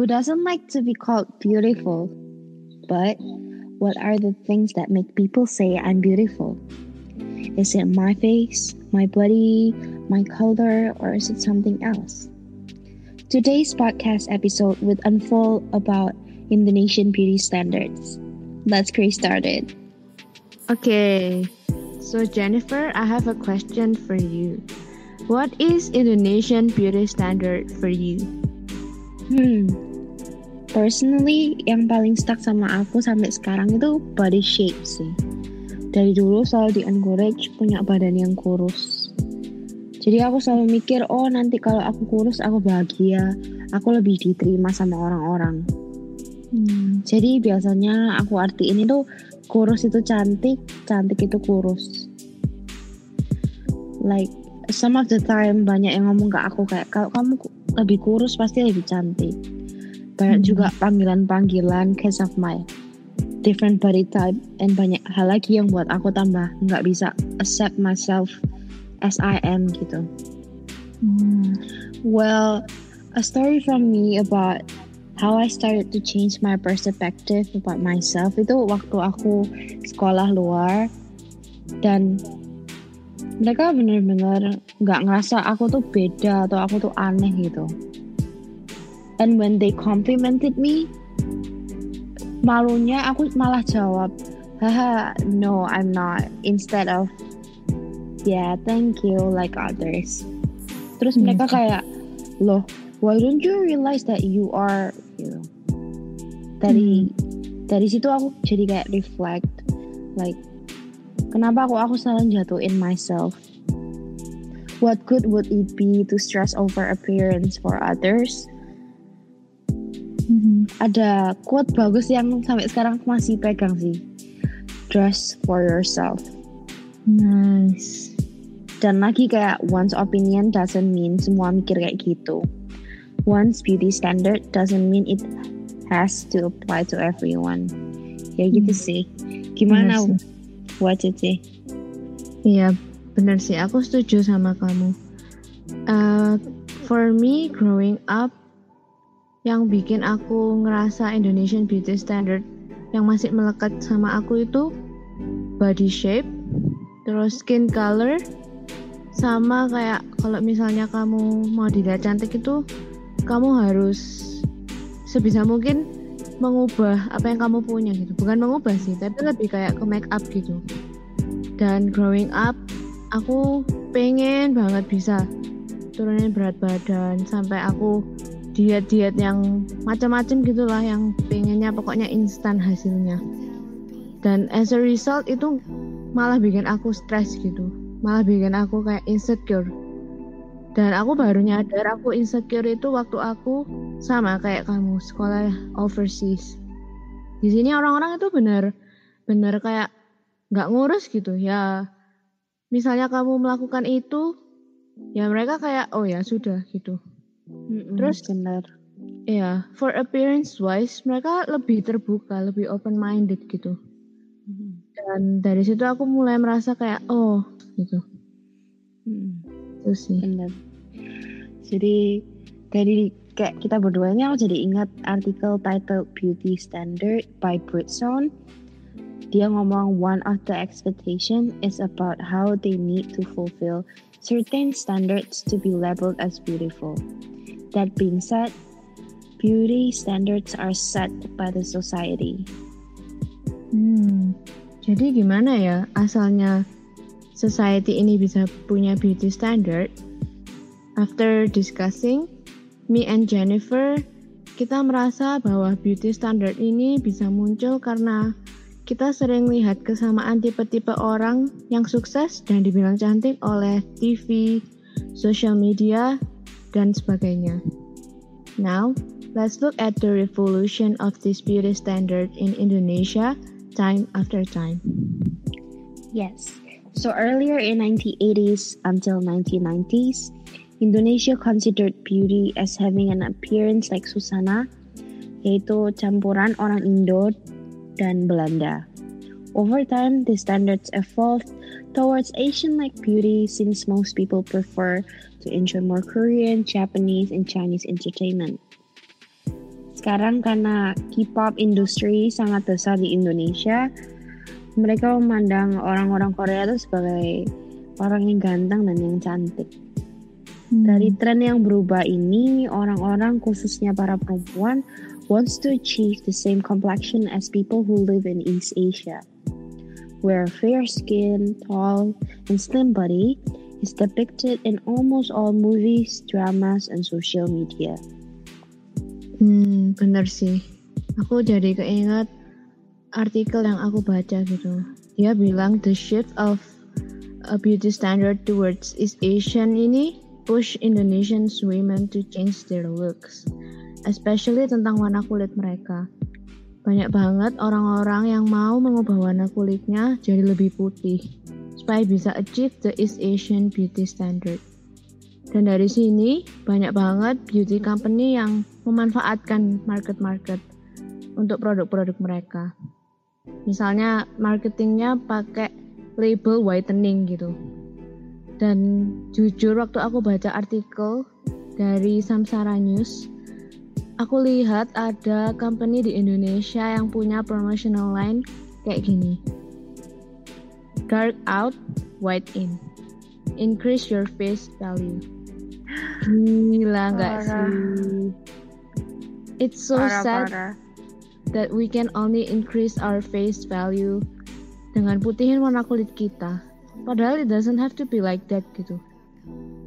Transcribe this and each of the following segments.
Who doesn't like to be called beautiful? But what are the things that make people say I'm beautiful? Is it my face, my body, my color, or is it something else? Today's podcast episode will unfold about Indonesian beauty standards. Let's get started. Okay, so Jennifer, I have a question for you. What is Indonesian beauty standard for you? Hmm, personally yang paling stuck sama aku sampai sekarang itu body shape sih. Dari dulu selalu di encourage punya badan yang kurus jadi aku selalu mikir, oh nanti kalau aku kurus aku bahagia, aku lebih diterima sama orang-orang. Hmm, jadi biasanya aku artiin itu kurus itu cantik, cantik itu kurus. Like some of the time banyak yang ngomong ke aku kayak kalau kamu lebih kurus pasti lebih cantik. Banyak hmm. juga panggilan-panggilan case of my different body type and banyak hal lagi yang buat aku tambah nggak bisa accept myself as I am gitu. Hmm. Well, a story from me about how I started to change my perspective about myself itu waktu aku sekolah luar dan mereka bener-bener nggak ngerasa aku tuh beda atau aku tuh aneh gitu. And when they complimented me, malunya aku malah jawab, haha, no, I'm not. Instead of yeah thank you like others terus hmm. mereka kayak loh why don't you realize that you are dari hmm. dari situ aku jadi kayak reflect like kenapa aku aku selalu jatuhin myself what good would it be to stress over appearance for others hmm. ada quote bagus yang sampai sekarang masih pegang sih dress for yourself nice dan lagi kayak one's opinion doesn't mean semua mikir kayak gitu. One's beauty standard doesn't mean it has to apply to everyone. Ya gitu hmm. sih. Gimana sih. buat Cici? Iya, benar sih. Aku setuju sama kamu. Uh, for me, growing up, yang bikin aku ngerasa Indonesian beauty standard yang masih melekat sama aku itu body shape, terus skin color, sama kayak kalau misalnya kamu mau dilihat cantik itu kamu harus sebisa mungkin mengubah apa yang kamu punya gitu. Bukan mengubah sih tapi lebih kayak ke make up gitu. Dan growing up aku pengen banget bisa turunin berat badan sampai aku diet-diet yang macam-macam gitulah yang pengennya pokoknya instan hasilnya. Dan as a result itu malah bikin aku stres gitu. Malah bikin aku kayak insecure dan aku baru nyadar aku insecure itu waktu aku sama kayak kamu sekolah overseas. Di sini orang-orang itu benar benar kayak nggak ngurus gitu. Ya misalnya kamu melakukan itu ya mereka kayak oh ya sudah gitu. Mm terus benar. ya for appearance wise mereka lebih terbuka lebih open minded gitu dan dari situ aku mulai merasa kayak oh gitu. Hmm. Itu sih. Benar jadi dari kayak kita berdua ini aku jadi ingat artikel title Beauty Standard by Bridgestone dia ngomong one of the expectation is about how they need to fulfill certain standards to be labeled as beautiful. That being said, beauty standards are set by the society. Hmm, jadi gimana ya? Asalnya society ini bisa punya beauty standard, after discussing, me and Jennifer, kita merasa bahwa beauty standard ini bisa muncul karena kita sering lihat kesamaan tipe-tipe orang yang sukses dan dibilang cantik oleh TV, social media, dan sebagainya. Now, let's look at the revolution of this beauty standard in Indonesia time after time. Yes. So earlier in 1980s until 1990s, Indonesia considered beauty as having an appearance like Susana, yaitu campuran orang Indo dan Belanda. Over time, the standards evolved towards Asian like beauty since most people prefer to enjoy more Korean, Japanese, and Chinese entertainment. Sekarang karena K-pop industri sangat besar di Indonesia, mereka memandang orang-orang Korea itu sebagai orang yang ganteng dan yang cantik. Hmm. Dari tren yang berubah ini, orang-orang khususnya para perempuan wants to achieve the same complexion as people who live in East Asia where fair skin, tall, and slim body is depicted in almost all movies, dramas, and social media. Hmm, bener sih. Aku jadi keinget artikel yang aku baca gitu. Dia bilang the shift of a beauty standard towards East Asian ini push Indonesian women to change their looks, especially tentang warna kulit mereka. Banyak banget orang-orang yang mau mengubah warna kulitnya jadi lebih putih supaya bisa achieve the East Asian beauty standard. Dan dari sini banyak banget beauty company yang memanfaatkan market-market untuk produk-produk mereka. Misalnya marketingnya pakai label whitening gitu. Dan jujur waktu aku baca artikel dari Samsara News, aku lihat ada company di Indonesia yang punya promotional line kayak gini. Dark out, white in. Increase your face value. Gila nggak sih? It's so parah, sad parah. That we can only increase our face value dengan putihin warna kulit kita. Padahal it doesn't have to be like that gitu.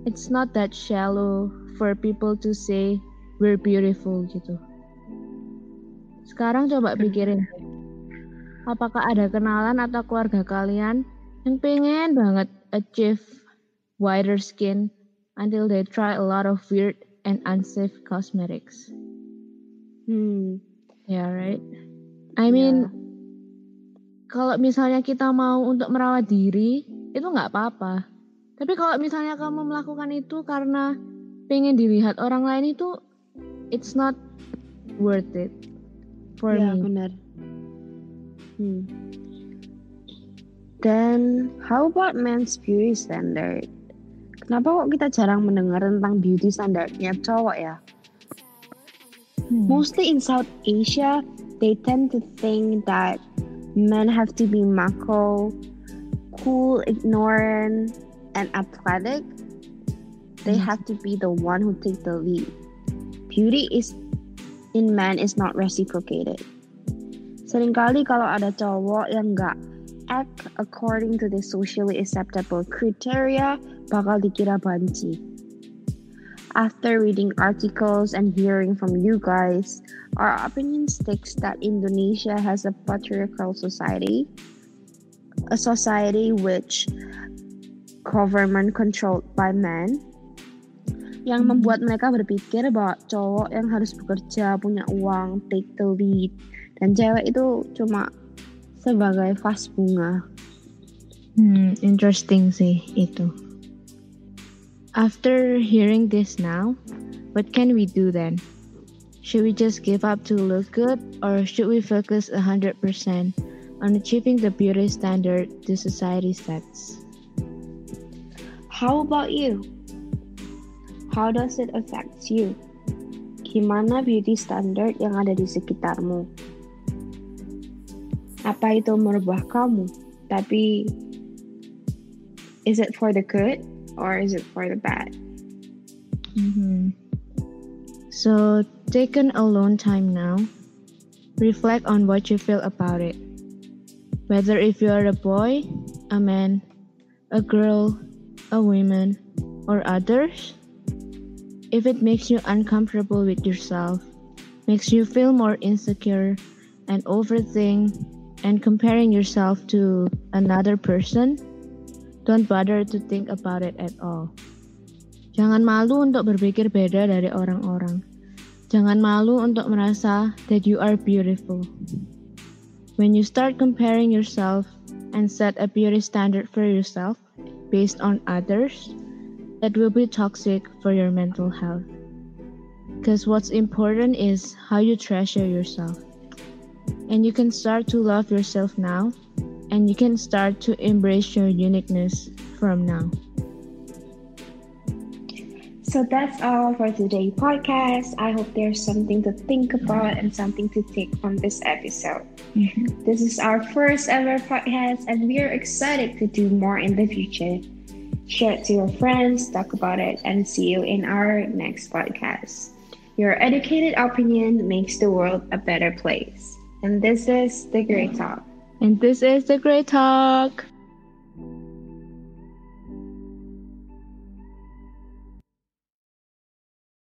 It's not that shallow for people to say we're beautiful gitu. Sekarang coba pikirin, apakah ada kenalan atau keluarga kalian yang pengen banget achieve whiter skin until they try a lot of weird and unsafe cosmetics? Hmm, yeah right. I mean, yeah. kalau misalnya kita mau untuk merawat diri, itu nggak apa-apa. Tapi kalau misalnya kamu melakukan itu karena pengen dilihat orang lain itu it's not worth it for ya, me. benar. Hmm. Then how about men's beauty standard? Kenapa kok kita jarang mendengar tentang beauty standardnya cowok ya? Hmm. Mostly in South Asia, they tend to think that men have to be macho, cool, ignorant, and athletic. They hmm. have to be the one who take the lead. beauty is in men is not reciprocated. Seringkali kalau ada cowok yang nggak act according to the socially acceptable criteria, bakal dikira banci. After reading articles and hearing from you guys, our opinion sticks that Indonesia has a patriarchal society, a society which government controlled by men, yang hmm. membuat mereka berpikir bahwa cowok yang harus bekerja, punya uang, take the lead, dan cewek itu cuma sebagai vas bunga. Hmm, interesting sih itu. After hearing this now, what can we do then? Should we just give up to look good or should we focus 100% on achieving the beauty standard the society sets? How about you? How does it affect you? Gimana beauty standard yang ada di sekitarmu? Apa itu merubah kamu? Tapi is it for the good or is it for the bad? Mm-hmm. So take an alone time now. Reflect on what you feel about it. Whether if you are a boy, a man, a girl, a woman, or others, if it makes you uncomfortable with yourself, makes you feel more insecure and overthink and comparing yourself to another person, don't bother to think about it at all. Jangan malu untuk berpikir beda dari orang-orang. Jangan malu untuk merasa that you are beautiful. When you start comparing yourself and set a beauty standard for yourself based on others, that will be toxic for your mental health. Because what's important is how you treasure yourself. And you can start to love yourself now and you can start to embrace your uniqueness from now. So that's all for today's podcast. I hope there's something to think about and something to take from this episode. Mm-hmm. This is our first ever podcast, and we are excited to do more in the future. Share it to your friends, talk about it, and see you in our next podcast. Your educated opinion makes the world a better place. And this is The Great Talk. And this is The Great Talk.